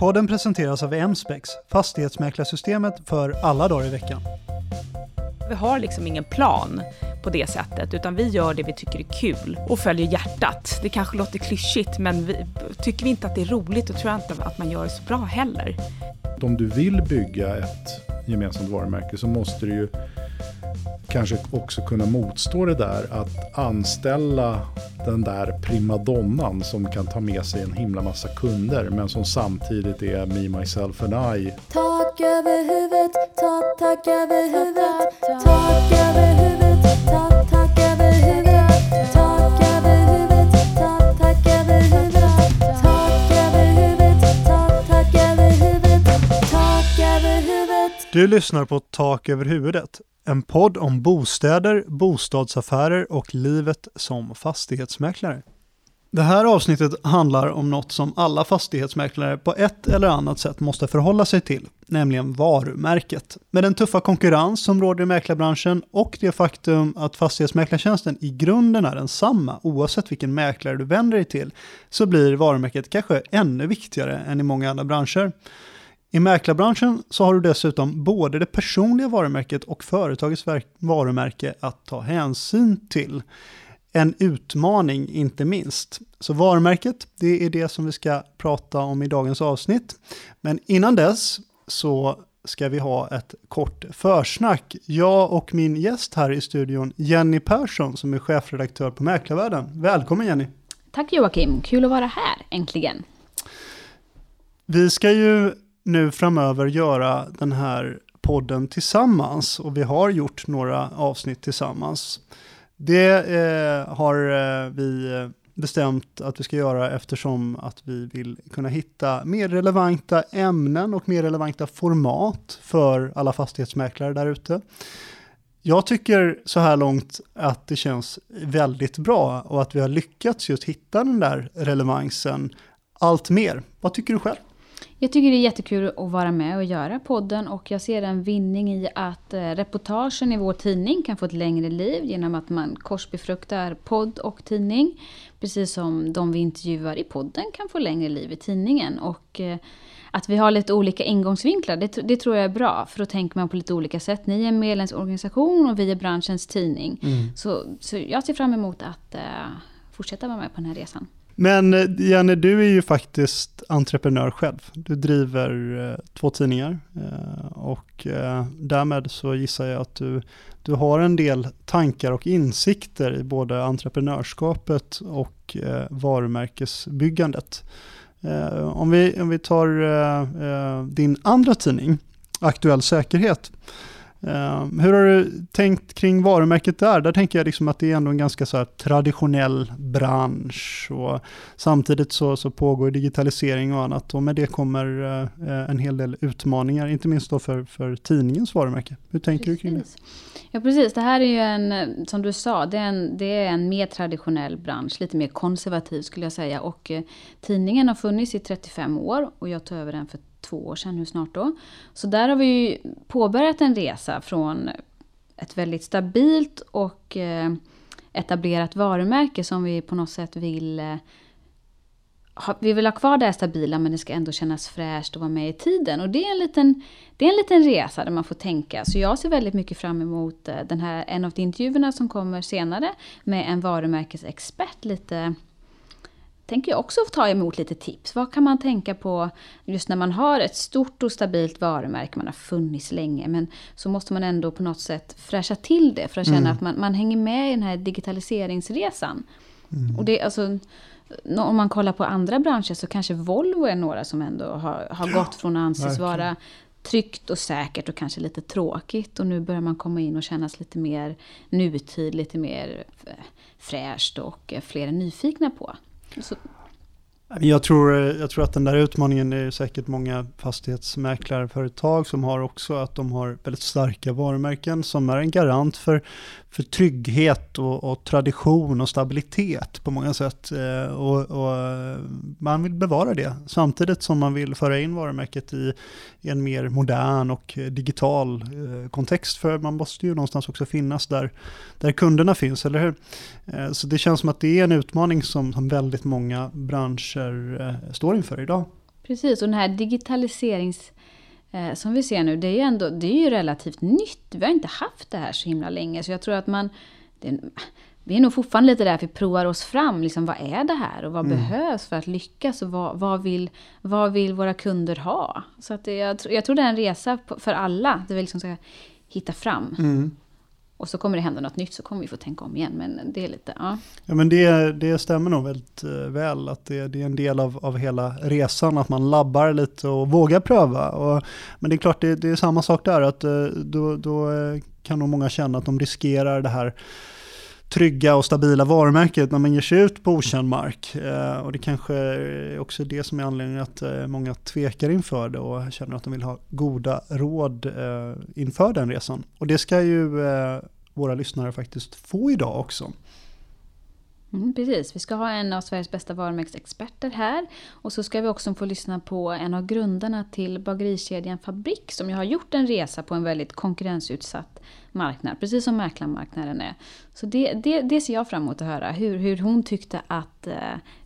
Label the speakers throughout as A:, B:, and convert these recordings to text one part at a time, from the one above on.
A: Podden presenteras av Emspex, fastighetsmäklarsystemet för alla dagar i veckan.
B: Vi har liksom ingen plan på det sättet, utan vi gör det vi tycker är kul och följer hjärtat. Det kanske låter klyschigt, men vi, tycker vi inte att det är roligt, då tror jag inte att man gör det så bra heller.
C: Om du vill bygga ett gemensamt varumärke så måste du ju kanske också kunna motstå det där att anställa den där primadonnan som kan ta med sig en himla massa kunder men som samtidigt är me, myself and I.
D: Tak över huvudet, tak, tak över huvudet, tak över huvudet, tak, tak över huvudet, tak över huvudet, tak, tak över huvudet, tak över huvudet, tak, tak över huvudet, tak över huvudet.
A: Du lyssnar på Tak över huvudet, en podd om bostäder, bostadsaffärer och livet som fastighetsmäklare. Det här avsnittet handlar om något som alla fastighetsmäklare på ett eller annat sätt måste förhålla sig till, nämligen varumärket. Med den tuffa konkurrens som råder i mäklarbranschen och det faktum att fastighetsmäklartjänsten i grunden är densamma oavsett vilken mäklare du vänder dig till, så blir varumärket kanske ännu viktigare än i många andra branscher. I mäklarbranschen så har du dessutom både det personliga varumärket och företagets varumärke att ta hänsyn till. En utmaning inte minst. Så varumärket, det är det som vi ska prata om i dagens avsnitt. Men innan dess så ska vi ha ett kort försnack. Jag och min gäst här i studion, Jenny Persson, som är chefredaktör på Mäklarvärlden. Välkommen Jenny!
E: Tack Joakim, kul att vara här äntligen.
A: Vi ska ju nu framöver göra den här podden tillsammans och vi har gjort några avsnitt tillsammans. Det eh, har eh, vi eh, bestämt att vi ska göra eftersom att vi vill kunna hitta mer relevanta ämnen och mer relevanta format för alla fastighetsmäklare där ute. Jag tycker så här långt att det känns väldigt bra och att vi har lyckats just hitta den där relevansen allt mer. Vad tycker du själv?
E: Jag tycker det är jättekul att vara med och göra podden och jag ser en vinning i att eh, reportagen i vår tidning kan få ett längre liv genom att man korsbefruktar podd och tidning. Precis som de vi intervjuar i podden kan få längre liv i tidningen. Och eh, att vi har lite olika ingångsvinklar, det, det tror jag är bra. För då tänker man på lite olika sätt. Ni är en medlemsorganisation och vi är branschens tidning. Mm. Så, så jag ser fram emot att uh, fortsätta vara med på den här resan.
A: Men eh, Jenny, du är ju faktiskt entreprenör själv. Du driver eh, två tidningar eh, och därmed så gissar jag att du, du har en del tankar och insikter i både entreprenörskapet och varumärkesbyggandet. Om, vi, om vi tar din andra tidning, Aktuell Säkerhet, Ehm, hur har du tänkt kring varumärket där? Där tänker jag liksom att det är ändå en ganska så traditionell bransch och samtidigt så, så pågår digitalisering och annat och med det kommer eh, en hel del utmaningar, inte minst då för, för tidningens varumärke. Hur tänker precis. du kring det?
E: Ja precis, det här är ju en, som du sa, det är en, det är en mer traditionell bransch, lite mer konservativ skulle jag säga och eh, tidningen har funnits i 35 år och jag tog över den för två år sedan nu snart då. Så där har vi påbörjat en resa från ett väldigt stabilt och eh, etablerat varumärke som vi på något sätt vill eh, vi vill ha kvar det här stabila men det ska ändå kännas fräscht och vara med i tiden. Och det är en liten, det är en liten resa där man får tänka. Så jag ser väldigt mycket fram emot eh, den här, en av intervjuerna som kommer senare med en varumärkesexpert lite tänker jag också ta emot lite tips. Vad kan man tänka på just när man har ett stort och stabilt varumärke, man har funnits länge, men så måste man ändå på något sätt fräscha till det för att känna mm. att man, man hänger med i den här digitaliseringsresan. Mm. Och det, alltså, om man kollar på andra branscher så kanske Volvo är några som ändå har, har ja, gått från att anses verkligen. vara tryggt och säkert och kanske lite tråkigt. Och nu börjar man komma in och kännas lite mer nutid, lite mer fräscht och fler är nyfikna på. Så.
A: Jag tror, eh, jag tror att den där utmaningen är säkert många fastighetsmäklarföretag som har också att de har väldigt starka varumärken som är en garant för, för trygghet och, och tradition och stabilitet på många sätt. Eh, och, och, man vill bevara det samtidigt som man vill föra in varumärket i, en mer modern och digital eh, kontext. För man måste ju någonstans också finnas där, där kunderna finns, eller hur? Eh, så det känns som att det är en utmaning som, som väldigt många branscher står inför idag.
E: Precis, och den här digitaliserings... Eh, som vi ser nu, det är, ju ändå, det är ju relativt nytt. Vi har inte haft det här så himla länge. Så jag tror att man... Det, vi är nog fortfarande lite där att vi provar oss fram. Liksom, vad är det här och vad
A: Mm.
E: behövs för att lyckas? Och vad, vad, vill, vad vill våra kunder ha? Så att det, jag, jag tror det är en resa för alla. Det vi liksom ska hitta fram.
A: Mm.
E: Och så kommer det hända något nytt så kommer vi få tänka om igen. Men det är lite, ja.
A: Ja, men det, det stämmer nog väldigt eh, väl att det, det är en del av, av hela resan, att man labbar lite och vågar pröva. Och, men det är klart, det, det är samma sak där, att eh, då, då eh, kan nog många känna att de riskerar det här trygga och stabila varumärket när man ger sig ut på okänd mark. Eh, och det kanske är också det som är anledningen att eh, många tvekar inför det och känner att de vill ha goda råd eh, inför den resan. Och det ska ju eh, våra lyssnare faktiskt få idag också.
E: Mm, precis, vi ska ha en av Sveriges bästa varumärkesexperter här. Och så ska vi också få lyssna på en av grundarna till bagerikedjan Fabrik som ju har gjort en resa på en väldigt konkurrensutsatt marknad, precis som mäklarmarknaden är. Så det, det, det ser jag fram emot att höra, hur, hur hon tyckte att eh,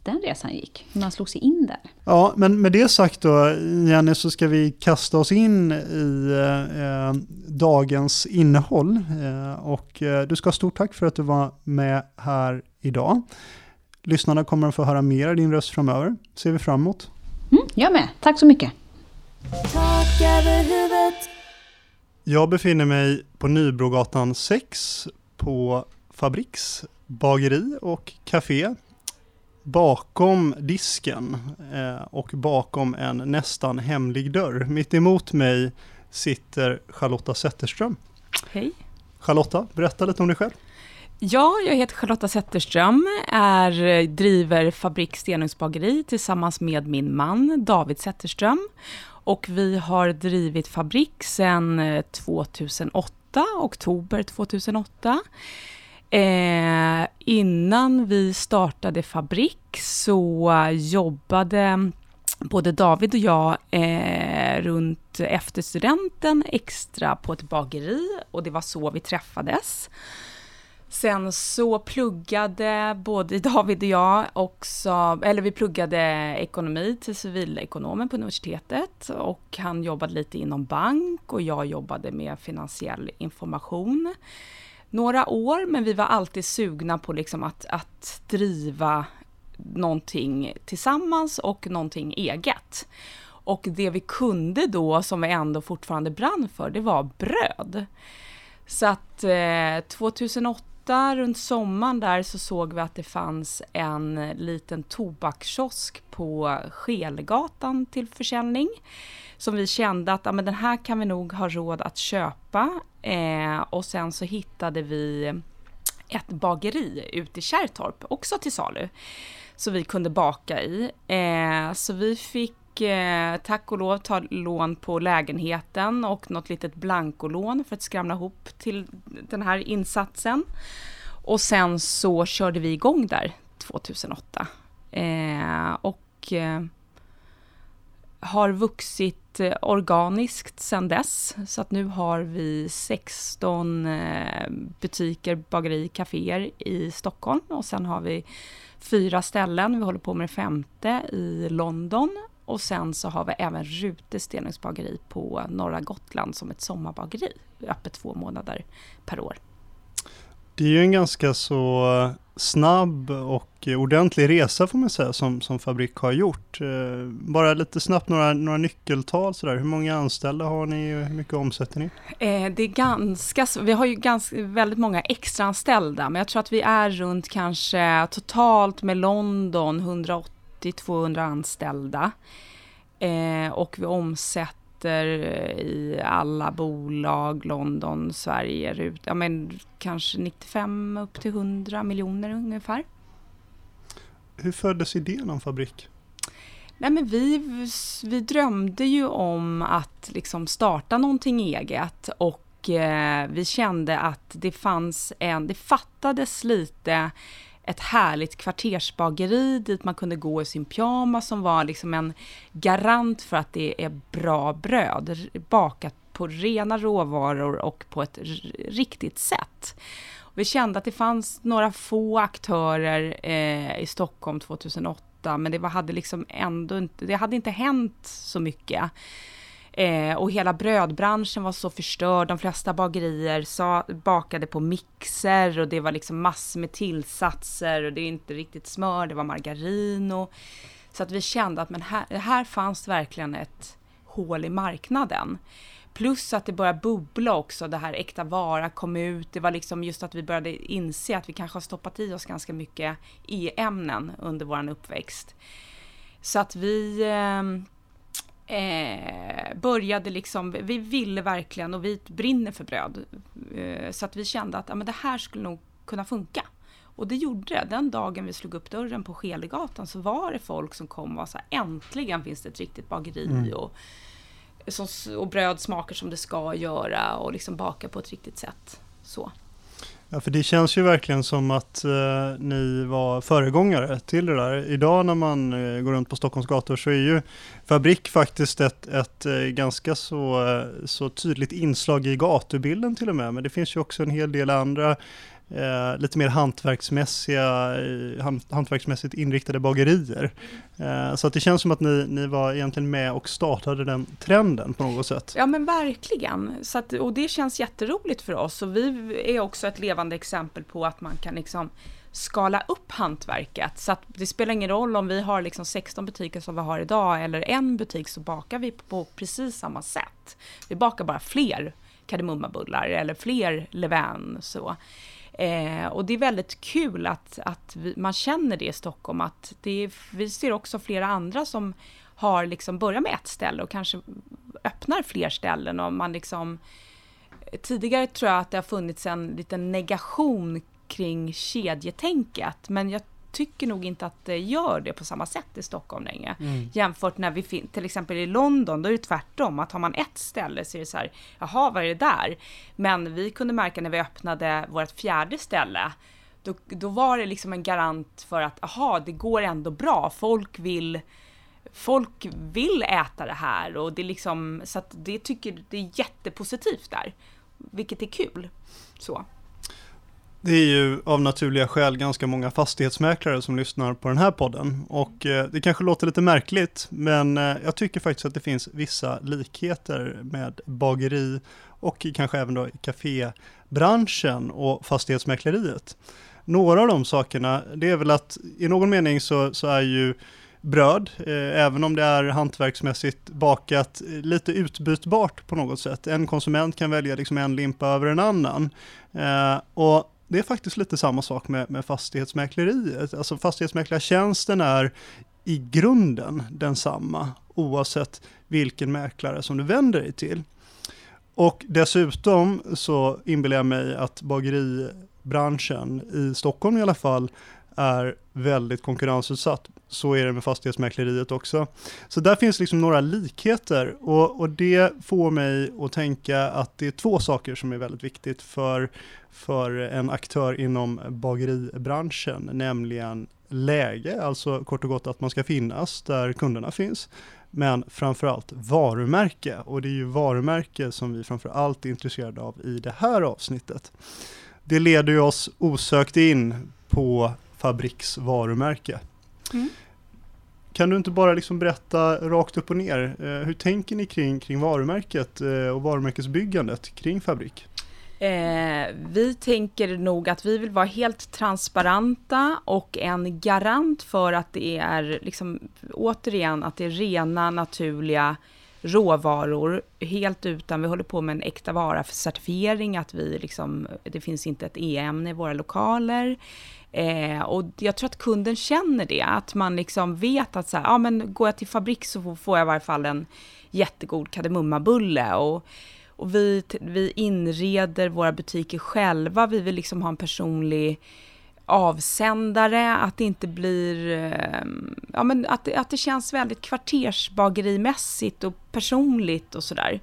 E: den resan gick, hur man slog sig in där.
A: Ja, men med det sagt då, Jenny, så ska vi kasta oss in i eh, dagens innehåll. Eh, och eh, du ska ha stort tack för att du var med här idag. Lyssnarna kommer att få höra mer av din röst framöver. Ser vi fram emot.
E: Mm, jag med, tack så mycket!
D: Tak över huvudet.
A: Jag befinner mig på Nybrogatan 6 på Fabriks bageri och café. Bakom disken eh, och bakom en nästan hemlig dörr. Mitt emot mig sitter Charlotta Zetterström.
B: Hej.
A: Charlotta, berätta lite om dig själv.
B: Ja, jag heter Charlotta Zetterström, är, eh, driver Fabrik Stenungsbageri tillsammans med min man David Zetterström. Och vi har drivit Fabrik sedan eh, 2008, oktober 2008. Eh, innan vi startade Fabrik så jobbade både David och jag eh, runt efter studenten extra på ett bageri och det var så vi träffades. Sen så pluggade både David och jag också, eller vi pluggade ekonomi till civilekonomen på universitetet och han jobbade lite inom bank och jag jobbade med finansiell information några år, men vi var alltid sugna på liksom att, att driva någonting tillsammans och någonting eget. Och det vi kunde då, som vi ändå fortfarande brann för, det var bröd. Så att eh, 2008, runt sommaren där, så såg vi att det fanns en liten tobakskiosk på Skelgatan till försäljning. Som vi kände att ja, men den här kan vi nog ha råd att köpa. Eh, och sen så hittade vi ett bageri ute i Kärrtorp, också till salu. Så vi kunde baka i. Eh, så vi fick eh, tack och lov ta lån på lägenheten och något litet blankolån för att skramla ihop till den här insatsen. Och sen så körde vi igång där 2008. Eh, och eh, har vuxit eh, organiskt sedan dess. Så att nu har vi 16 eh, butiker, bageri, kaféer i Stockholm och sen har vi fyra ställen. Vi håller på med det femte i London och sen så har vi även Rute stenugnsbageri på norra Gotland som ett sommarbageri. Öppet två månader per år.
A: Det är ju en ganska så snabb och ordentlig resa får man säga som, som Fabrik har gjort. Eh, Bara lite snabbt några, några nyckeltal sådär. Hur många anställda har ni och hur mycket omsätter ni?
B: Eh, det är ganska, vi har ju ganska, väldigt många extraanställda, men jag tror att vi är runt kanske totalt med London 180-200 anställda. Eh, och vi omsätter i alla bolag, London, Sverige, RUT, ja men kanske 95 upp till 100 miljoner ungefär.
A: Hur föddes idén om Fabrik?
B: Nej, men vi, vi drömde ju om att liksom starta någonting eget och eh, vi kände att det fanns en, det fattades lite ett härligt kvartersbageri dit man kunde gå i sin pyjamas som var liksom en garant för att det är bra bröd bakat på rena råvaror och på ett riktigt sätt. Vi kände att det fanns några få aktörer eh, i Stockholm 2008 men det var, hade liksom ändå inte, det hade inte hänt så mycket. Eh, och hela brödbranschen var så förstörd. De flesta bagerier sa, bakade på mixer och det var liksom massor med tillsatser och det är inte riktigt smör, det var margarin. Och, så att vi kände att men här, här fanns verkligen ett hål i marknaden. Plus att det började bubbla också, det här äkta vara kom ut. Det var liksom just att vi började inse att vi kanske har stoppat i oss ganska mycket e-ämnen under vår uppväxt. Så att vi eh, eh, började liksom, vi ville verkligen och vi brinner för bröd. Eh, så att vi kände att ja, men det här skulle nog kunna funka. Och det gjorde det. Den dagen vi slog upp dörren på Skelegatan så var det folk som kom och var så här, äntligen finns det ett riktigt bageri.
A: Mm.
B: Och, som, och bröd smakar som det ska göra och liksom baka på ett riktigt sätt. Så.
A: Ja, för det känns ju verkligen som att eh, ni var föregångare till det där. Idag när man eh, går runt på Stockholms gator så är ju Fabrik faktiskt ett, ett eh, ganska så, eh, så tydligt inslag i gatubilden till och med. Men det finns ju också en hel del andra eh, lite mer hantverksmässiga, eh, hant, hantverksmässigt inriktade bagerier. Eh, så att det känns som att ni, ni var egentligen med och startade den trenden på något sätt.
B: Ja men verkligen. Så att, och det känns jätteroligt för oss. Och vi är också ett levande exempel på att man kan liksom skala upp hantverket. Så att det spelar ingen roll om vi har liksom 16 butiker som vi har idag eller en butik så bakar vi på precis samma sätt. Vi bakar bara fler kardemummabullar eller fler levain. Så. Eh, och det är väldigt kul att, att vi, man känner det i Stockholm. Att det är, vi ser också flera andra som har liksom börjat med ett ställe och kanske öppnar fler ställen. Och man liksom, tidigare tror jag att det har funnits en liten negation kring kedjetänket. Men jag tycker nog inte att det gör det på samma sätt i Stockholm längre.
A: Mm.
B: Jämfört när vi till exempel i London, då är det tvärtom. Att har man ett ställe så är det så här, jaha, vad är det där? Men vi kunde märka när vi öppnade vårt fjärde ställe, då, då var det liksom en garant för att, jaha, det går ändå bra. Folk vill Folk vill äta det här och det är liksom, så att det tycker det är jättepositivt där. Vilket är kul. Så.
A: Det är ju av naturliga skäl ganska många fastighetsmäklare som lyssnar på den här podden. Och eh, det kanske låter lite märkligt, men eh, jag tycker faktiskt att det finns vissa likheter med bageri och kanske även då kafébranschen och fastighetsmäkleriet. Några av de sakerna, det är väl att i någon mening så, så är ju bröd, eh, även om det är hantverksmässigt bakat, eh, lite utbytbart på något sätt. En konsument kan välja liksom en limpa över en annan. Eh, och det är faktiskt lite samma sak med, med fastighetsmäkleriet. Alltså fastighetsmäklartjänsten är i grunden densamma oavsett vilken mäklare som du vänder dig till. Och dessutom så inbillar jag mig att bageribranschen i Stockholm i alla fall är väldigt konkurrensutsatt. Så är det med fastighetsmäkleriet också. Så där finns liksom några likheter och, och det får mig att tänka att det är två saker som är väldigt viktigt för, för en aktör inom bageribranschen, nämligen läge, alltså kort och gott att man ska finnas där kunderna finns. Men framförallt varumärke och det är ju varumärke som vi framförallt är intresserade av i det här avsnittet. Det leder ju oss osökt in på Fabriks varumärke.
B: Mm.
A: Kan du inte bara liksom berätta rakt upp och ner, eh, hur tänker ni kring, kring varumärket eh, och varumärkesbyggandet kring Fabrik?
B: Eh, vi tänker nog att vi vill vara helt transparenta och en garant för att det är, liksom, återigen, att det är rena, naturliga råvaror, helt utan, vi håller på med en äkta vara för certifiering, att vi liksom, det finns inte ett e-ämne i våra lokaler. Eh, och jag tror att kunden känner det, att man liksom vet att så här, ja men går jag till fabrik så får jag i varje fall en jättegod kardemummabulle. Och, och vi, vi inreder våra butiker själva, vi vill liksom ha en personlig avsändare, att det inte blir, eh, ja men att, att det känns väldigt kvartersbagerimässigt och personligt och sådär.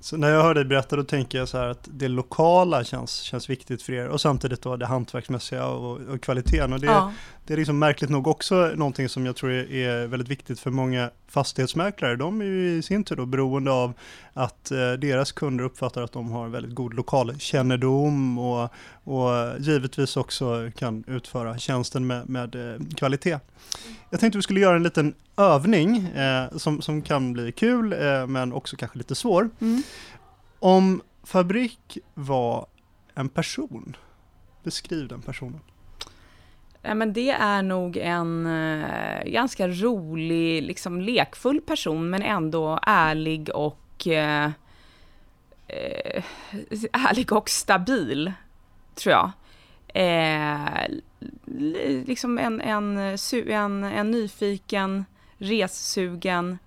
A: Så när jag hör dig berätta då tänker jag så här att det lokala känns, känns viktigt för er och samtidigt då det hantverksmässiga och, och kvaliteten. Och det,
B: Ja.
A: Det är liksom märkligt nog också någonting som jag tror är, väldigt viktigt för många fastighetsmäklare, de är ju i sin tur då beroende av att eh, deras kunder uppfattar att de har väldigt god lokalkännedom och, och givetvis också kan utföra tjänsten med, med eh, kvalitet. Jag tänkte vi skulle göra en liten övning eh, som, som kan bli kul eh, men också kanske lite svår.
B: Mm.
A: Om Fabrik var en person, beskriv den personen.
B: Ja, men det är nog en eh, ganska rolig, liksom lekfull person men ändå ärlig och eh, eh, ärlig och stabil, tror jag. Eh, liksom en, en, en, en nyfiken, ressugen,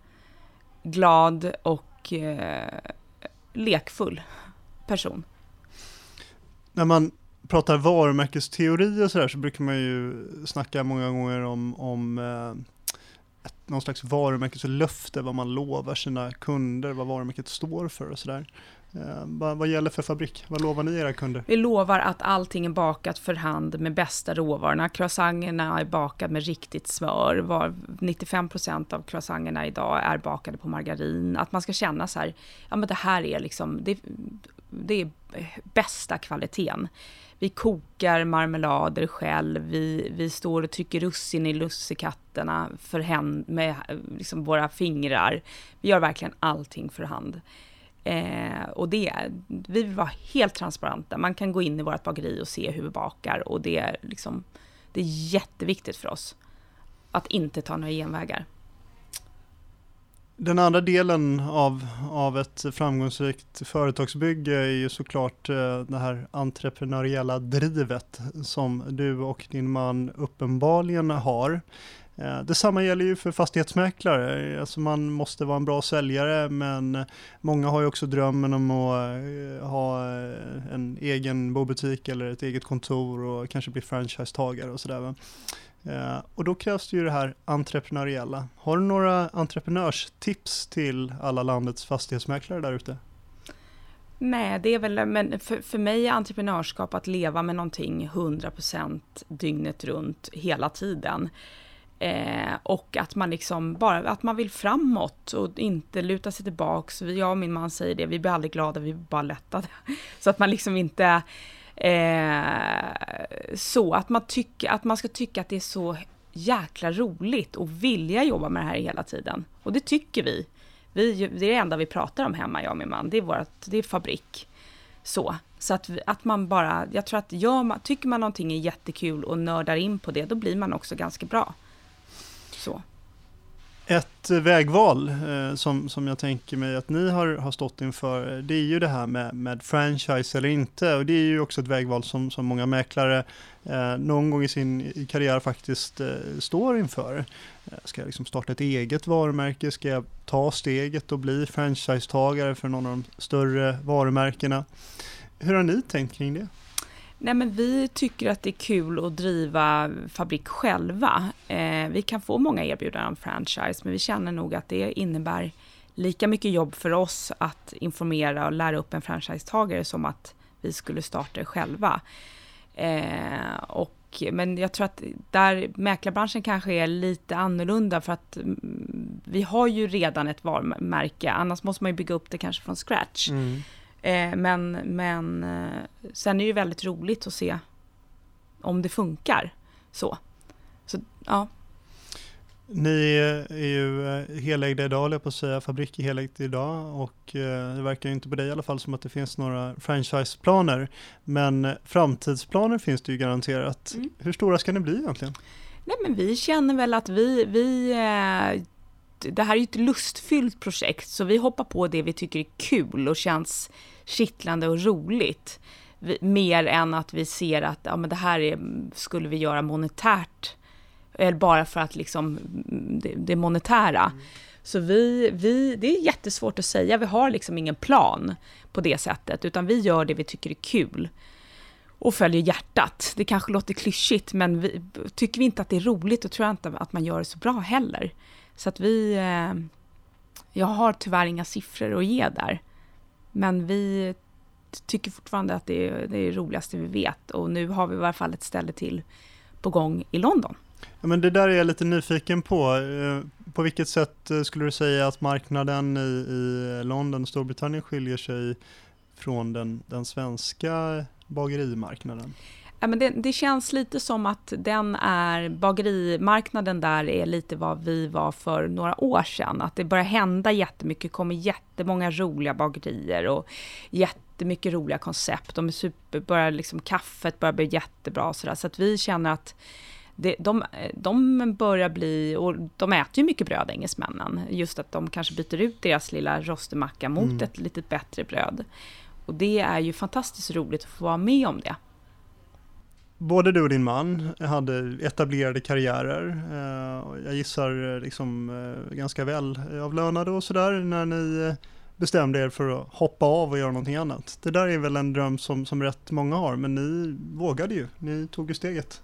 B: glad och eh, lekfull person.
A: När man pratar varumärkesteori och sådär så brukar man ju snacka många gånger om, om eh, ett, någon slags varumärkeslöfte, vad man lovar sina kunder, vad varumärket står för och sådär. Eh, vad, vad gäller för Fabrik? Vad lovar ni era kunder?
B: Vi lovar att allting är bakat för hand med bästa råvarorna. Croissanterna är bakade med riktigt smör. Var 95% av croissanterna idag är bakade på margarin. Att man ska känna så här, ja men det här är liksom, det, det är bästa kvaliteten. Vi kokar marmelader själv, vi, vi står och trycker russin i lussekatterna för hand, med liksom våra fingrar. Vi gör verkligen allting för hand. Eh, och det, vi vill vara helt transparenta. Man kan gå in i vårt bageri och se hur vi bakar och det är, liksom, det är jätteviktigt för oss att inte ta några genvägar.
A: Den andra delen av, av ett framgångsrikt företagsbygge är ju såklart eh, det här entreprenöriella drivet som du och din man uppenbarligen har. Eh, detsamma gäller ju för fastighetsmäklare. Alltså man måste vara en bra säljare men många har ju också drömmen om att eh, ha en egen bobutik eller ett eget kontor och kanske bli franchisetagare och sådär. Eh, och då krävs det ju det här entreprenöriella. Har du några entreprenörstips till alla landets fastighetsmäklare där ute?
B: Nej, det är väl, men för, för mig är entreprenörskap att leva med någonting 100% dygnet runt hela tiden. Eh, och att man liksom bara, att man vill framåt och inte luta sig tillbaks. Jag och min man säger det, vi blir aldrig glada, vi blir bara lättade. Så att man liksom inte, eh, så att man tycker, att man ska tycka att det är så jäkla roligt och vilja jobba med det här hela tiden. Och det tycker vi. vi det är det enda vi pratar om hemma, jag och min man. Det är, vårat, det är fabrik. Så, så att, att man bara, jag tror att gör man, tycker man någonting är jättekul och nördar in på det, då blir man också ganska bra.
A: Ett eh, vägval eh, som, som jag tänker mig att ni har, har stått inför, eh, det är ju det här med, med franchise eller inte. Och det är ju också ett vägval som, som många mäklare eh, någon gång i sin karriär faktiskt eh, står inför. Ska jag liksom starta ett eget varumärke? Ska jag ta steget och bli franchisetagare för någon av de större varumärkena? Hur har ni tänkt kring det?
B: Nej, men vi tycker att det är kul att driva fabrik själva. Eh, vi kan få många erbjudanden om franchise, men vi känner nog att det innebär lika mycket jobb för oss att informera och lära upp en franchisetagare som att vi skulle starta det själva. Eh, och, men jag tror att där mäklarbranschen kanske är lite annorlunda för att mm, vi har ju redan ett varumärke, annars måste man ju bygga upp det kanske från scratch. Mm. Eh, men men eh, sen är det ju väldigt roligt att se om det funkar. Så, så ja.
A: Ni är ju eh, helägda idag, höll jag på att säga. Fabrik är helägt idag och eh, det verkar ju inte på dig i alla fall som att det finns några franchiseplaner. Men eh, framtidsplaner finns det ju garanterat.
B: Mm.
A: Hur stora ska ni bli egentligen?
B: Nej, men vi känner väl att vi, vi det här är ju ett lustfyllt projekt, så vi hoppar på det vi tycker är kul och känns kittlande och roligt. Vi, mer än att vi ser att ja, men det här är, skulle vi göra monetärt, eller bara för att liksom mm, det, det monetära. Så vi, vi, det är jättesvårt att säga, vi har liksom ingen plan på det sättet, utan vi gör det vi tycker är kul och följer hjärtat. Det kanske låter klyschigt, men vi, tycker vi inte att det är roligt, då tror jag inte att man gör det så bra heller. Så att vi... Eh, jag har tyvärr inga siffror att ge där. Men vi tycker fortfarande att det är det roligaste vi vet. Och nu har vi i alla fall ett ställe till på gång i London.
A: Ja, men det där är jag lite nyfiken på. Eh, på vilket sätt eh, skulle du säga att marknaden i, i London, Storbritannien skiljer sig från den, den svenska bagerimarknaden?
B: Ja, men det, det, känns lite som att den är, bagerimarknaden där är lite vad vi var för några år sedan. Att det börjar hända jättemycket, det kommer jättemånga roliga bagerier och jättemycket roliga koncept. De är super, börjar liksom, kaffet börjar bli jättebra så, där, så att vi känner att det, de, de börjar bli, och de äter ju mycket bröd engelsmännen, just att de kanske byter ut deras lilla rostemacka mot mm. ett lite bättre bröd. Och det är ju fantastiskt roligt att få vara med om det.
A: Både du och din man hade etablerade karriärer. Eh, jag gissar eh, liksom eh, ganska väl avlönade och sådär när ni bestämde er för att hoppa av och göra någonting annat. Det där är väl en dröm som, som rätt många har, men ni vågade ju. Ni tog ju steget.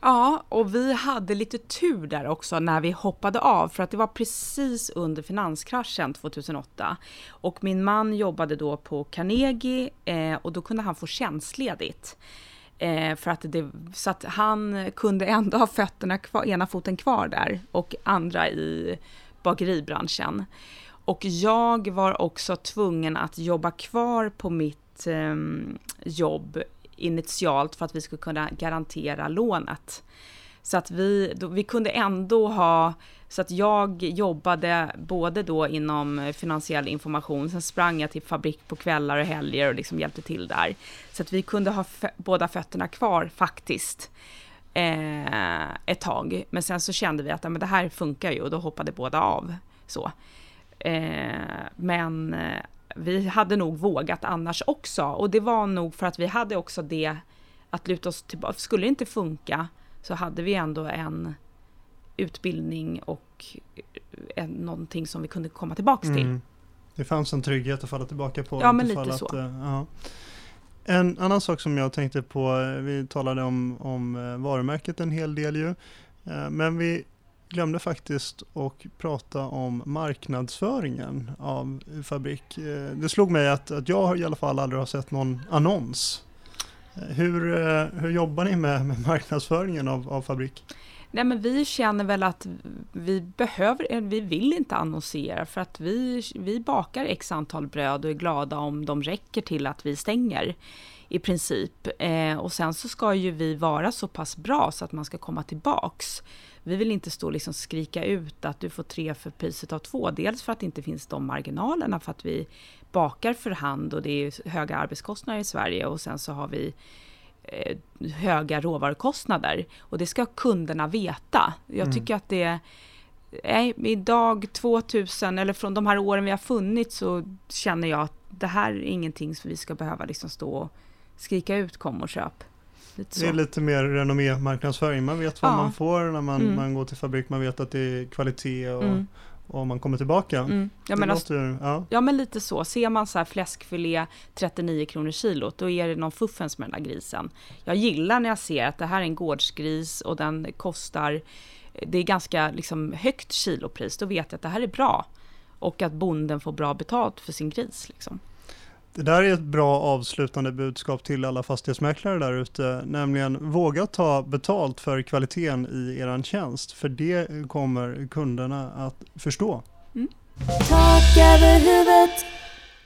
B: Ja, och vi hade lite tur där också när vi hoppade av, för att det var precis under finanskraschen 2008. Och min man jobbade då på Carnegie eh, och då kunde han få tjänstledigt. Eh, för att det, så att han kunde ändå ha fötterna kvar, ena foten kvar där och andra i bageribranschen. Och jag var också tvungen att jobba kvar på mitt eh, jobb initialt för att vi skulle kunna garantera lånet. Så att vi, då, vi kunde ändå ha, så att jag jobbade både då inom finansiell information, sen sprang jag till fabrik på kvällar och helger och liksom hjälpte till där. Så att vi kunde ha båda fötterna kvar faktiskt. Eh, ett tag, men sen så kände vi att ja, men det här funkar ju och då hoppade båda av. Så. Eh, men eh, vi hade nog vågat annars också och det var nog för att vi hade också det att luta oss tillbaka. Skulle det inte funka så hade vi ändå en utbildning och en, någonting som vi kunde komma tillbaks till. Mm.
A: Det fanns en trygghet att falla tillbaka på.
B: Ja, men lite så. Att, uh,
A: ja. En annan sak som jag tänkte på, eh, vi talade om, om eh, varumärket en hel del ju, men vi glömde faktiskt att prata om marknadsföringen av Fabrik. Det slog mig att, att jag i alla fall aldrig har sett någon annons hur, eh, hur jobbar ni med, med marknadsföringen av, av Fabrik?
B: Nej, men vi känner väl att vi behöver, eh, vi vill inte annonsera för att vi, vi bakar x antal bröd och är glada om de räcker till att vi stänger i princip. Eh, och sen så ska ju vi vara så pass bra så att man ska komma tillbaks. Vi vill inte stå och liksom skrika ut att du får tre för priset av två. Dels för att det inte finns de marginalerna för att vi bakar för hand och det är höga arbetskostnader i Sverige och sen så har vi eh, höga råvarukostnader och det ska kunderna veta. Jag mm. tycker att det Nej, idag 2000 eller från de här åren vi har funnits så känner jag att det här är ingenting som vi ska behöva liksom stå och skrika ut kom och köp.
A: Det är lite mer renommé marknadsföring. Man vet vad ja. man får när man, mm. man går till fabrik. Man vet att det är kvalitet och, mm om man kommer tillbaka. Mm.
B: Ja, men alltså, låter, ja. ja men lite så. Ser man så här fläskfilé 39 kronor kilot, då är det någon fuffens med den där grisen. Jag gillar när jag ser att det här är en gårdsgris och den kostar, det är ganska liksom högt kilopris, då vet jag att det här är bra. Och att bonden får bra betalt för sin gris. Liksom.
A: Det där är ett bra avslutande budskap till alla fastighetsmäklare där ute, nämligen våga ta betalt för kvaliteten i er tjänst, för det kommer kunderna att förstå. Mm.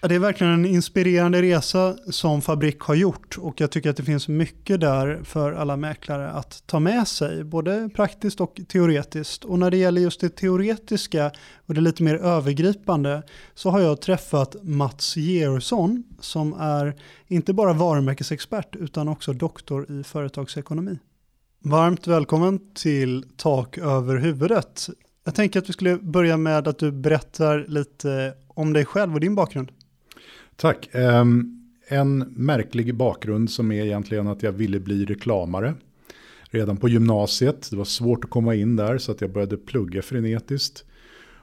A: Det är verkligen en inspirerande resa som Fabrik har gjort och jag tycker att det finns mycket där för alla mäklare att ta med sig, både praktiskt och teoretiskt. Och när det gäller just det teoretiska och det lite mer övergripande så har jag träffat Mats Georgsson som är inte bara varumärkesexpert utan också doktor i företagsekonomi. Varmt välkommen till Tak över huvudet. Jag tänker att vi skulle börja med att du berättar lite om dig själv och din bakgrund.
C: Tack. Um, en märklig bakgrund som är egentligen att jag ville bli reklamare. Redan på gymnasiet, det var svårt att komma in där så att jag började plugga frenetiskt.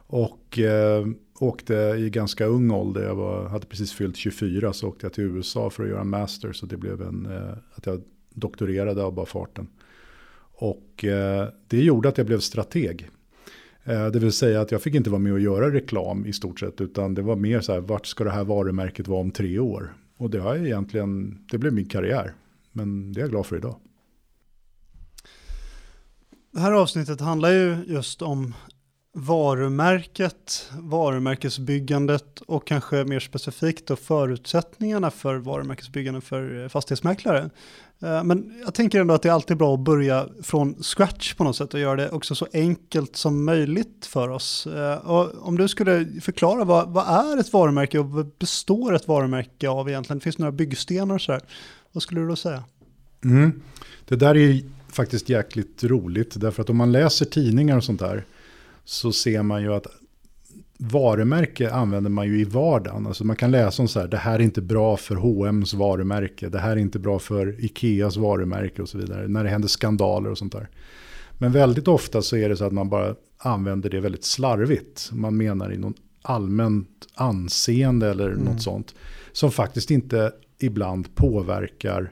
C: Och eh, åkte i ganska ung ålder, jag var, hade precis fyllt 24 så åkte jag till USA för att göra en master. Så det blev en, eh, att jag doktorerade av bara farten. Och eh, det gjorde att jag blev strateg. Eh, det vill säga att jag fick inte vara med och göra reklam i stort sett, utan det var mer så här, vart ska det här varumärket vara om tre år? Och det har jag egentligen, det blev min karriär. Men det är jag glad för idag.
A: Det här avsnittet handlar ju just om varumärket, varumärkesbyggandet och kanske mer specifikt då förutsättningarna för varumärkesbyggande för eh, fastighetsmäklare. Eh, men jag tänker ändå att det är alltid bra att börja från scratch på något sätt och göra det också så enkelt som möjligt för oss. Eh, och om du skulle förklara vad, vad är ett varumärke och vad består ett varumärke av egentligen? Det finns några byggstenar och sådär. Vad skulle du då säga?
C: Mm. Det där är ju faktiskt jäkligt roligt. Därför att om man läser tidningar och sånt där. Så ser man ju att varumärke använder man ju i vardagen. Alltså man kan läsa om så här, det här är inte bra för H&M's varumärke. Det här är inte bra för Ikeas varumärke och så vidare. När det händer skandaler och sånt där. Men väldigt ofta så är det så att man bara använder det väldigt slarvigt. Man menar i någon allmänt anseende eller något sånt. Som faktiskt inte ibland påverkar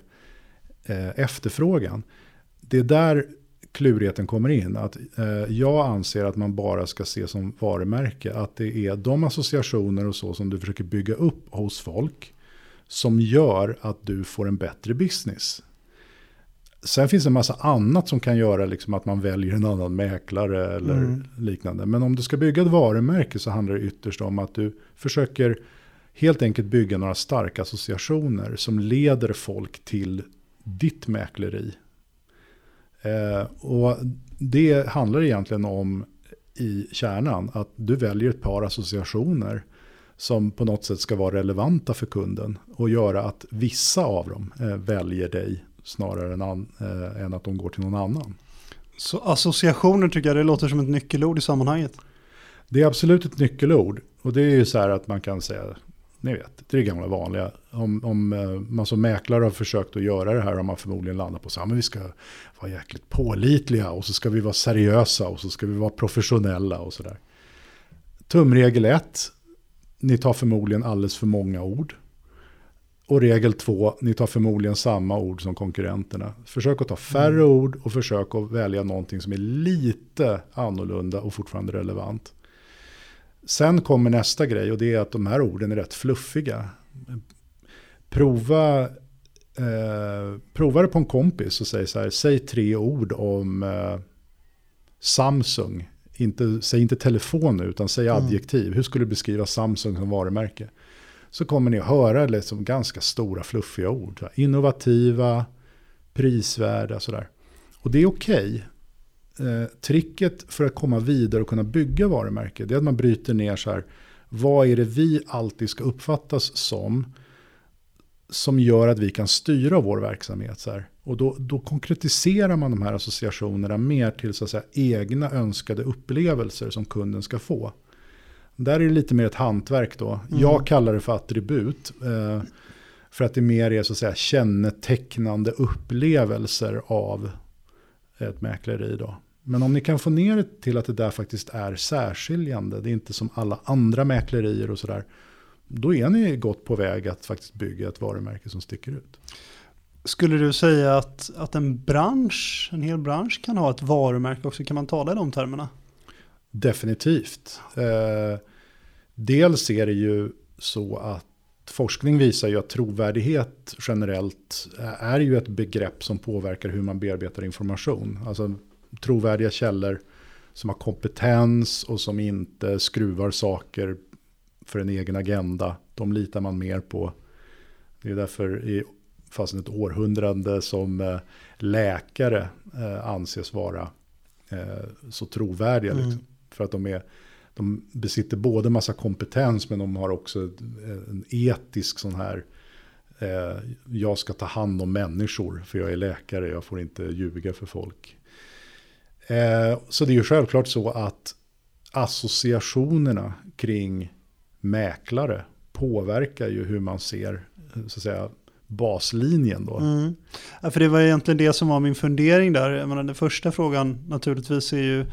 C: eh, efterfrågan. Det är där klurigheten kommer in. Att, eh, jag anser att man bara ska se som varumärke att det är de associationer och så som du försöker bygga upp hos folk som gör att du får en bättre business. Sen finns det en massa annat som kan göra liksom att man väljer en annan mäklare eller
A: Mm.
C: liknande. Men om du ska bygga ett varumärke så handlar det ytterst om att du försöker helt enkelt bygga några starka associationer som leder folk till ditt mäkleri. Eh, och det handlar egentligen om i kärnan att du väljer ett par associationer som på något sätt ska vara relevanta för kunden och göra att vissa av dem eh, väljer dig snarare än, an, eh, än att de går till någon annan.
A: Så associationer tycker jag det låter som ett nyckelord i sammanhanget.
C: Det är absolut ett nyckelord och det är ju så här att man kan säga, ni vet, det är det gamla vanliga. Om, om eh, man som mäklare har försökt att göra det här har man förmodligen landat på men vi ska vara jäkligt pålitliga och så ska vi vara seriösa och så ska vi vara professionella och sådär. Tumregel 1, ni tar förmodligen alldeles för många ord. Och regel 2, ni tar förmodligen samma ord som konkurrenterna. Försök att ta färre ord och försök att välja någonting som är lite annorlunda och fortfarande relevant. Sen kommer nästa grej och det är att de här orden är rätt fluffiga. Prova, eh, prova det på en kompis och säg så här, säg tre ord om eh, Samsung. Inte, säg inte telefon nu utan säg adjektiv. Hur skulle du beskriva Samsung som varumärke? Så kommer ni att höra liksom ganska stora fluffiga ord. va? Innovativa, prisvärda sådär. Och det är okej. Eh, tricket för att komma vidare och kunna bygga varumärke det är att man bryter ner så här. Vad är det vi alltid ska uppfattas som? Som gör att vi kan styra vår verksamhet. Så här. Och då, då konkretiserar man de här associationerna mer till så att säga, egna önskade upplevelser som kunden ska få. Där är det lite mer ett hantverk då. Jag kallar det för attribut. Eh, för att det mer är så att säga kännetecknande upplevelser av ett mäkleri då. Men om ni kan få ner det till att det där faktiskt är särskiljande, det är inte som alla andra mäklerier och sådär, då är ni gott på väg att faktiskt bygga ett varumärke som sticker ut.
A: Skulle du säga att, att en bransch, en hel bransch kan ha ett varumärke också? Kan man tala i de termerna?
C: Definitivt. Eh, dels är det ju så att forskning visar ju att trovärdighet generellt är ju ett begrepp som påverkar hur man bearbetar information. Alltså trovärdiga källor som har kompetens och som inte skruvar saker för en egen agenda. De litar man mer på. Det är därför i fast ett århundrade som eh, läkare eh, anses vara eh, så trovärdiga.
A: Mm.
C: Liksom. För att de, är, de besitter både massa kompetens men de har också en etisk sån här jag ska ta hand om människor för jag är läkare, jag får inte ljuga för folk. Eh, så det är ju självklart så att associationerna kring mäklare påverkar ju hur man ser så att säga, baslinjen då.
A: Mm. Ja, för det var egentligen det som var min fundering där. Jag menar, den första frågan naturligtvis är ju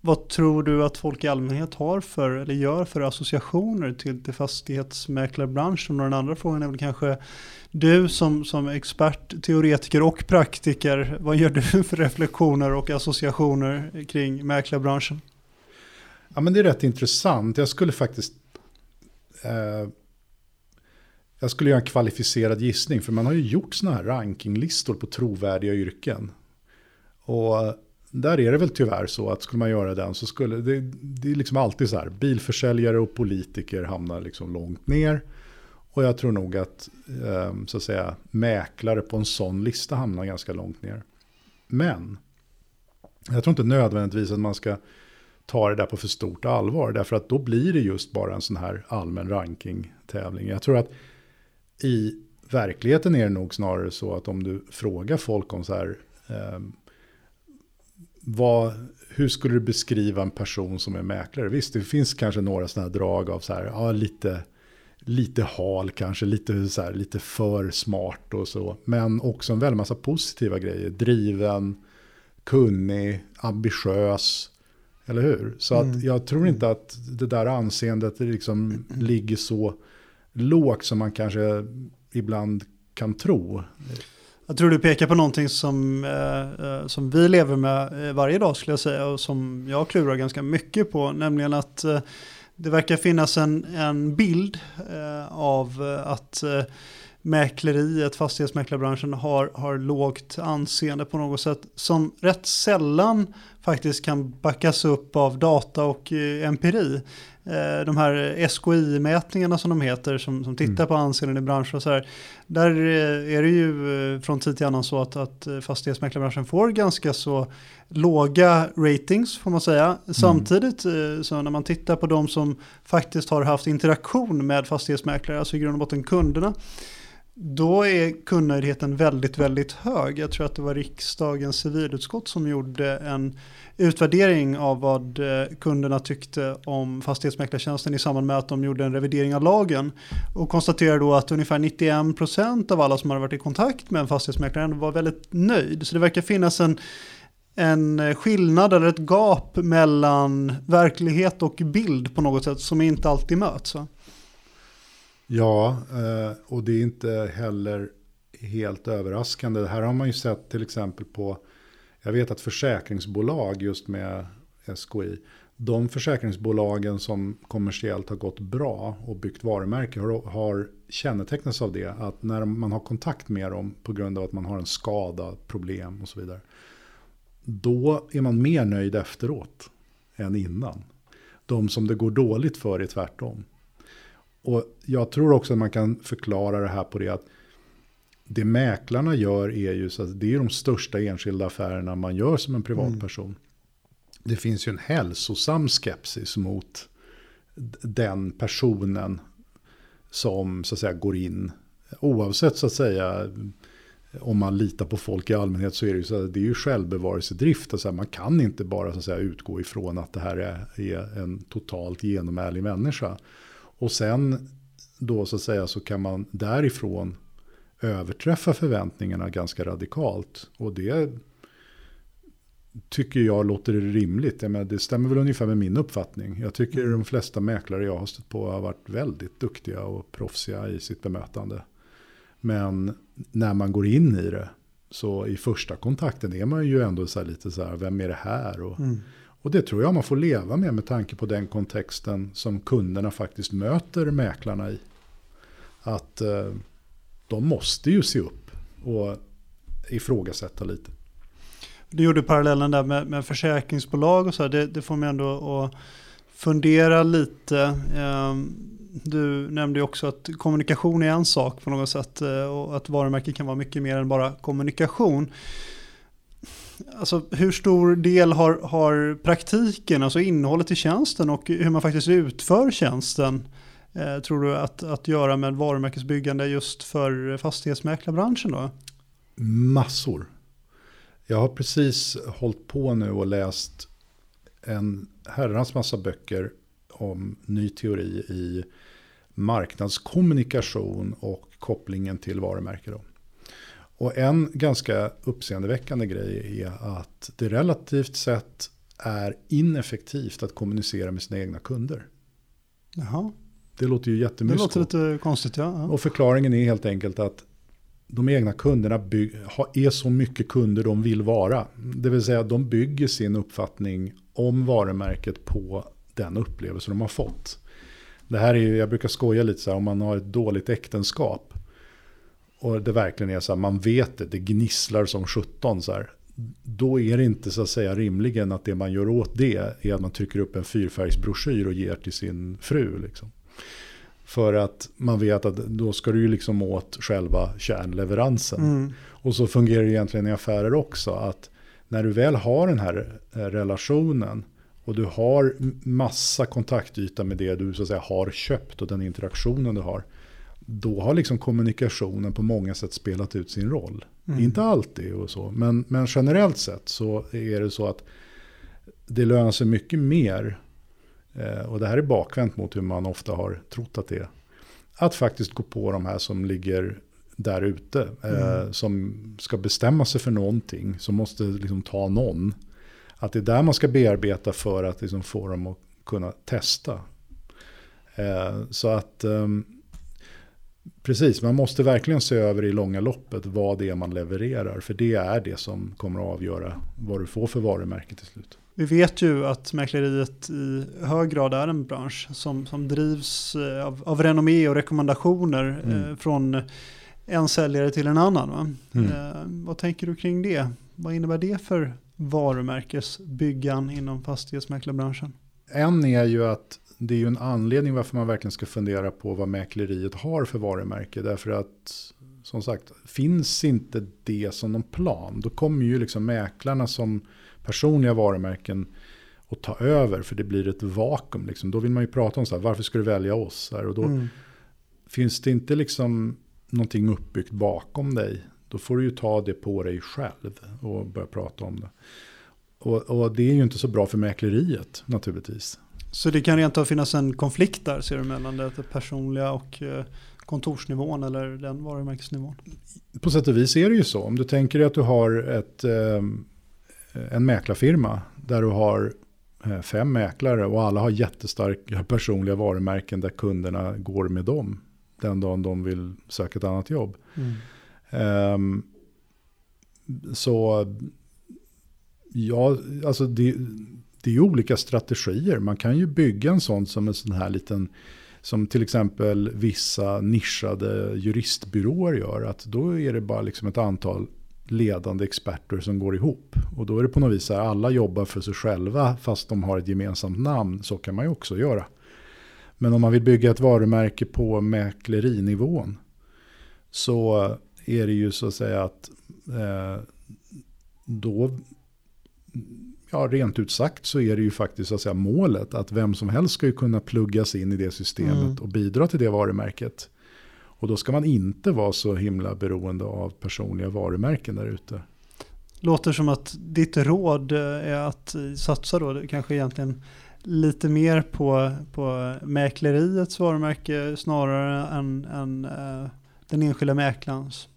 A: vad tror du att folk i allmänhet har för eller gör för associationer till, till fastighetsmäklarbranschen? Och den andra frågan är väl kanske du som, som expert, teoretiker och praktiker, vad gör du för reflektioner och associationer kring mäklarbranschen?
C: Ja, men det är rätt intressant. Jag skulle faktiskt... Eh, jag skulle göra en kvalificerad gissning. För man har ju gjort sådana här rankinglistor på trovärdiga yrken. Och där är det väl tyvärr så att skulle man göra den så skulle det, det är liksom alltid så här. Bilförsäljare och politiker hamnar liksom långt ner. Och jag tror nog att, ehm, så att säga, mäklare på en sån lista hamnar ganska långt ner. Men jag tror inte nödvändigtvis att man ska ta det där på för stort allvar. Därför att då blir det just bara en sån här allmän rankingtävling. Jag tror att i verkligheten är det nog snarare så att om du frågar folk om så här. Ehm, vad, hur skulle du beskriva en person som är mäklare? Visst, det finns kanske några sådana drag av så här, ja, lite, lite hal kanske, lite, så här, lite för smart och så. Men också en väldig massa positiva grejer. Driven, kunnig, ambitiös. Eller hur? Så
A: Mm.
C: att jag tror inte att det där anseendet liksom ligger så lågt som man kanske ibland kan tro.
A: Jag tror du pekar på någonting som, eh, eh som vi lever med eh, varje dag skulle jag säga och som jag klurar ganska mycket på, nämligen att eh, det verkar finnas en, en bild eh, av eh, att eh, mäkleriet, fastighetsmäklarbranschen har, har lågt anseende på något sätt som rätt sällan faktiskt kan backas upp av data och eh, empiri. Eh, de här SKI-mätningarna som de heter som, som tittar
C: Mm.
A: på anseenden i branschen och så här. Där eh, är det ju eh, från tid till annan så att, att fastighetsmäklarbranschen får ganska så låga ratings får man säga. Samtidigt eh, så när man tittar på de som faktiskt har haft interaktion med fastighetsmäklare, alltså i grund och botten kunderna, då är kundnöjdheten väldigt, väldigt hög. Jag tror att det var riksdagens civilutskott som gjorde en utvärdering av vad eh, kunderna tyckte om fastighetsmäklartjänsten i samband med att de gjorde en revidering av lagen. Och konstaterade då att ungefär 91% av alla som hade varit i kontakt med en fastighetsmäklare ändå var väldigt nöjd. Så det verkar finnas en, en skillnad eller ett gap mellan verklighet och bild på något sätt som inte alltid möts. Va?
C: Ja, eh, och det är inte heller helt överraskande. Det här har man ju sett till exempel på, jag vet att försäkringsbolag just med SKI, de försäkringsbolagen som kommersiellt har gått bra och byggt varumärke har, har kännetecknats av det. Att när man har kontakt med dem på grund av att man har en skada, problem och så vidare. Då är man mer nöjd efteråt än innan. De som det går dåligt för är tvärtom. Och jag tror också att man kan förklara det här på det att det mäklarna gör är ju så att det är de största enskilda affärerna man gör som en privatperson. Det finns ju en hälsosam skepsis mot den personen som så att säga går in. Oavsett så att säga om man litar på folk i allmänhet så är det ju så att det är ju självbevarelsedrift. Alltså man kan inte bara så att säga utgå ifrån att det här är, är en totalt genomärlig människa. Och sen då så att säga så kan man därifrån överträffa förväntningarna ganska radikalt. Och det tycker jag låter rimligt. Jag menar, det stämmer väl ungefär med min uppfattning. Jag tycker de flesta mäklare jag har stött på har varit väldigt duktiga och proffsiga i sitt bemötande. Men när man går in i det så i första kontakten är man ju ändå så här lite så här, vem är det här? Och, mm och det tror jag man får leva med med tanke på den kontexten som kunderna faktiskt möter mäklarna i. Att eh, de måste ju se upp och ifrågasätta lite.
A: Du gjorde parallellen där med, med försäkringsbolag och så här, det, det får mig ändå att fundera lite. Ehm, du nämnde ju också att kommunikation är en sak på något sätt eh, och att varumärken kan vara mycket mer än bara kommunikation. Alltså hur stor del har, har praktiken, alltså innehållet i tjänsten och hur man faktiskt utför tjänsten eh, tror du att, att göra med varumärkesbyggande just för fastighetsmäklarbranschen då?
C: Massor. Jag har precis hållit på nu och läst en herrans massa böcker om ny teori i marknadskommunikation och kopplingen till varumärke. Då. Och en ganska uppseendeväckande grej är att det relativt sett är ineffektivt att kommunicera med sina egna kunder.
A: Jaha,
C: Det låter ju
A: det
C: jättemysko.
A: låter lite konstigt ja. ja.
C: Och förklaringen är helt enkelt att de egna kunderna by- ha- är så mycket kunder de vill vara. Det vill säga de bygger sin uppfattning om varumärket på den upplevelse de har fått. Det här är ju, jag brukar skoja lite så här, om man har ett dåligt äktenskap. Och det verkligen är så här, man vet det, det gnisslar som 17 så här. då är det inte så att säga rimligen att det man gör åt det är att man trycker upp en fyrfärgsbroschyr och ger till sin fru. Liksom. För att man vet att då ska du ju liksom åt själva kärnleveransen.
A: Mm.
C: Och så fungerar det egentligen i affärer också. Att när du väl har den här eh, relationen och du har massa kontaktyta med det du så att säga har köpt och den interaktionen du har. Då har liksom kommunikationen på många sätt spelat ut sin roll.
A: Mm.
C: Inte alltid och så, men, men generellt sett så är det så att det lönar sig mycket mer. Eh, och det här är bakvänt mot hur man ofta har trott att det är. Att faktiskt gå på de här som ligger där ute. Eh,
A: Mm.
C: Som ska bestämma sig för någonting. Som måste liksom ta någon. Att det är där man ska bearbeta för att liksom få dem att kunna testa. Eh, så att ehm, precis, man måste verkligen se över i långa loppet vad det är man levererar. För det är det som kommer att avgöra vad du får för varumärke till slut.
A: Vi vet ju att mäkleriet i hög grad är en bransch som, som drivs eh, av, av renommé och rekommendationer
C: Mm.
A: eh, från en säljare till en annan.
C: Mm.
A: Eh, vad tänker du kring det? Vad innebär det för varumärkesbyggan inom fastighetsmäklarbranschen?
C: En är ju att det är ju en anledning varför man verkligen ska fundera på vad mäkleriet har för varumärke. Därför att som sagt, finns inte det som någon plan, då kommer ju liksom mäklarna som personliga varumärken att ta över. För det blir ett vakuum. Liksom. Då vill man ju prata om så här, varför ska du välja oss? Här, och då
A: Mm.
C: finns det inte liksom någonting uppbyggt bakom dig. Då får du ju ta det på dig själv och börja prata om det. Och, och det är ju inte så bra för mäkleriet naturligtvis.
A: Så det kan rent av finnas en konflikt där, ser du, mellan det personliga och eh, kontorsnivån eller den varumärkesnivån?
C: På sätt och vis är det ju så. Om du tänker dig att du har ett, eh, en mäklarfirma där du har eh, fem mäklare och alla har jättestarka personliga varumärken där kunderna går med dem den dagen de vill söka ett annat jobb. Ehm, så ja, alltså det, det är ju olika strategier. Man kan ju bygga en sån som en sån här liten, som till exempel vissa nischade juristbyråer gör. Att då är det bara liksom ett antal ledande experter som går ihop. Och då är det på något vis så här, alla jobbar för sig själva fast de har ett gemensamt namn. Så kan man ju också göra. Men om man vill bygga ett varumärke på mäklerinivån så är det ju så att säga att eh, då, ja rent ut sagt så är det ju faktiskt så att säga målet att vem som helst ska ju kunna pluggas in i det systemet
A: Mm.
C: och bidra till det varumärket. Och då ska man inte vara så himla beroende av personliga varumärken där ute.
A: Låter som att ditt råd är att satsa då kanske egentligen lite mer på, på mäkleriets varumärke snarare än, än eh, den enskilda mäklarens.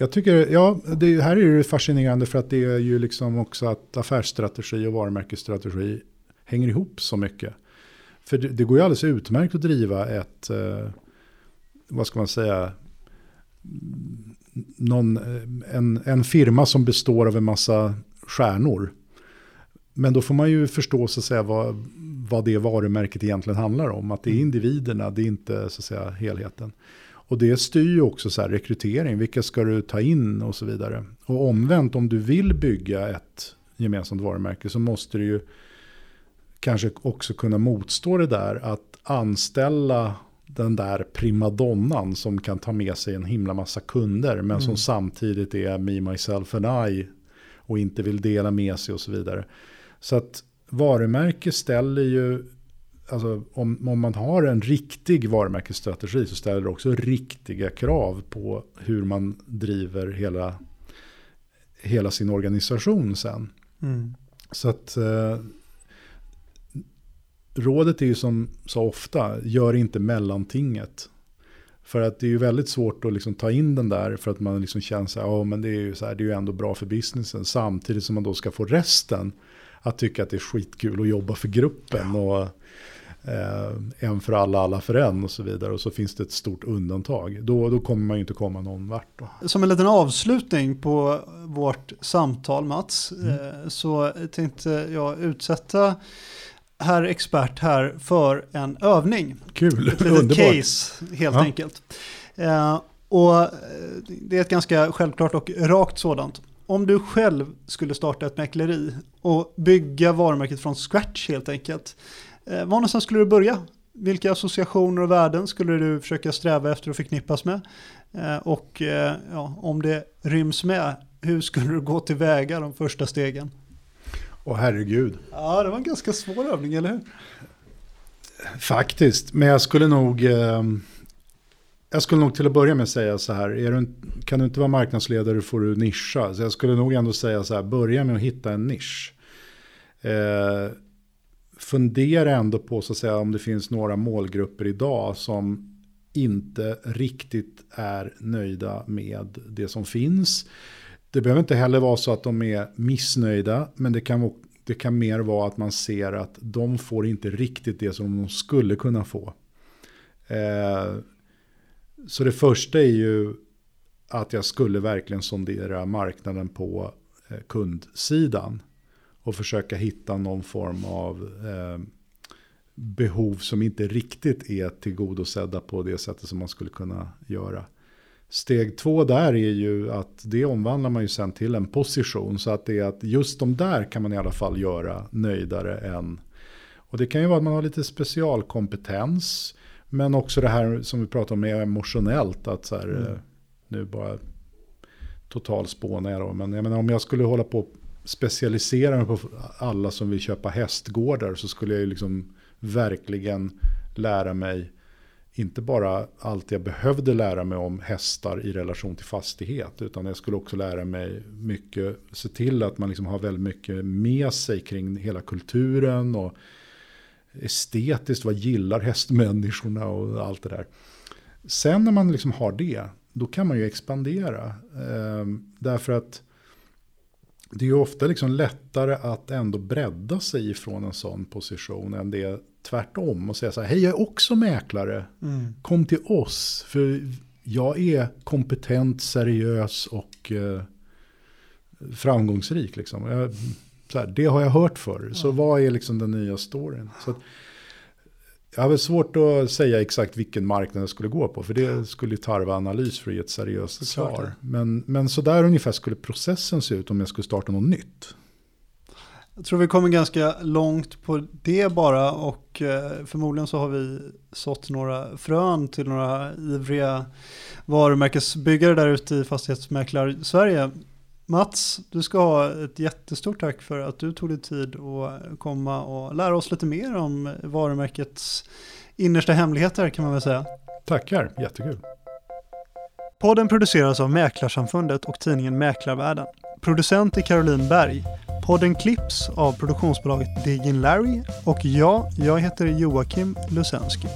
C: Jag tycker, ja, det här är ju fascinerande för att det är ju liksom också att affärsstrategi och varumärkesstrategi hänger ihop så mycket. För det, det går ju alldeles utmärkt att driva ett, eh, vad ska man säga, mm, någon, eh, en, en firma som består av en massa stjärnor. Men då får man ju förstå så att säga vad, vad det varumärket egentligen handlar om. Att det är individerna, det är inte så att säga helheten. Och det styr ju också så rekrytering, vilka ska du ta in och så vidare. Och omvänt, om du vill bygga ett gemensamt varumärke så måste du ju kanske också kunna motstå det där att anställa den där primadonnan som kan ta med sig en himla massa kunder men som
A: Mm.
C: samtidigt är me, myself and I och inte vill dela med sig och så vidare. Så att varumärke ställer ju, alltså om, om man har en riktig varumärkesstrategi så ställer det också riktiga krav på hur man driver hela, hela sin organisation sen.
A: Mm.
C: Så att eh, rådet är ju som så ofta, gör inte mellantinget. För att det är ju väldigt svårt att liksom ta in den där för att man liksom känner ja men det är ju så här, det är ju ändå bra för businessen. Samtidigt som man då ska få resten att tycka att det är skitkul att jobba för gruppen. Och eh, en för alla, alla för en och så vidare. Och så finns det ett stort undantag. Då, då kommer man ju inte komma någon vart. Då.
A: Som en liten avslutning på vårt samtal Mats,
C: Mm.
A: eh, så tänkte jag utsätta herr expert här för en övning.
C: Kul,
A: Ett
C: underbart.
A: case helt
C: Ja.
A: enkelt. Eh, och eh, det är ett ganska självklart och rakt sådant. om du själv skulle starta ett mäkleri och bygga varumärket från scratch helt enkelt. Eh, var någonstans skulle du börja? Vilka associationer och värden skulle du försöka sträva efter att förknippas med? Eh, och eh, ja, om det ryms med, hur skulle du gå tillväga de första stegen?
C: Åh herregud.
A: Ja, det var en ganska svår övning, eller hur?
C: Faktiskt, men jag skulle nog... Eh, jag skulle nog till att börja med säga så här, är du, kan du inte vara marknadsledare får du nischa. Så jag skulle nog ändå säga så här, börja med att hitta en nisch. Eh, fundera ändå på så att säga om det finns några målgrupper idag som inte riktigt är nöjda med det som finns. Det behöver inte heller vara så att de är missnöjda, men det kan, det kan mer vara att man ser att de får inte riktigt det som de skulle kunna få. Eh, så det första är ju att jag skulle verkligen sondera marknaden på eh, kundsidan och försöka hitta någon form av eh, behov som inte riktigt är tillgodosedda på det sättet som man skulle kunna göra. Steg två där är ju att det omvandlar man ju sen till en position så att det är att just de där kan man i alla fall göra nöjdare än. Och det kan ju vara att man har lite specialkompetens men också det här som vi pratar om är emotionellt att så här,
A: Mm.
C: eh, nu bara totalspånar jag då, men jag menar om jag skulle hålla på specialiserar mig på alla som vill köpa hästgårdar så skulle jag ju liksom verkligen lära mig inte bara allt jag behövde lära mig om hästar i relation till fastighet utan jag skulle också lära mig mycket, se till att man liksom har väldigt mycket med sig kring hela kulturen och estetiskt, vad gillar hästmänniskorna och allt det där. Sen när man liksom har det, då kan man ju expandera. Eh, därför att det är ju ofta liksom lättare att ändå bredda sig ifrån en sån position än det är tvärtom och säga så här, hej jag är också mäklare,
A: Mm.
C: kom till oss, för jag är kompetent, seriös och eh, framgångsrik. Liksom. Jag, så här, det har jag hört förr, så vad är liksom den nya storyn? Så att, jag har svårt att säga exakt vilken marknad jag skulle gå på, för det skulle ju tarva analys för att ge ett seriöst svar. Men, men så där ungefär skulle processen se ut om jag skulle starta något nytt.
A: Jag tror vi kommer ganska långt på det bara och eh, förmodligen så har vi sått några frön till några ivriga varumärkesbyggare där ute i fastighetsmäklar-Sverige. Mats, du ska ha ett jättestort tack för att du tog dig tid att komma och lära oss lite mer om varumärkets innersta hemligheter kan man väl säga.
C: Tackar, jättekul.
A: Podden produceras av Mäklarsamfundet och tidningen Mäklarvärlden. Producent är Caroline Berg. Podden klipps av produktionsbolaget Digin Larry och jag, jag heter Joakim Lusensky.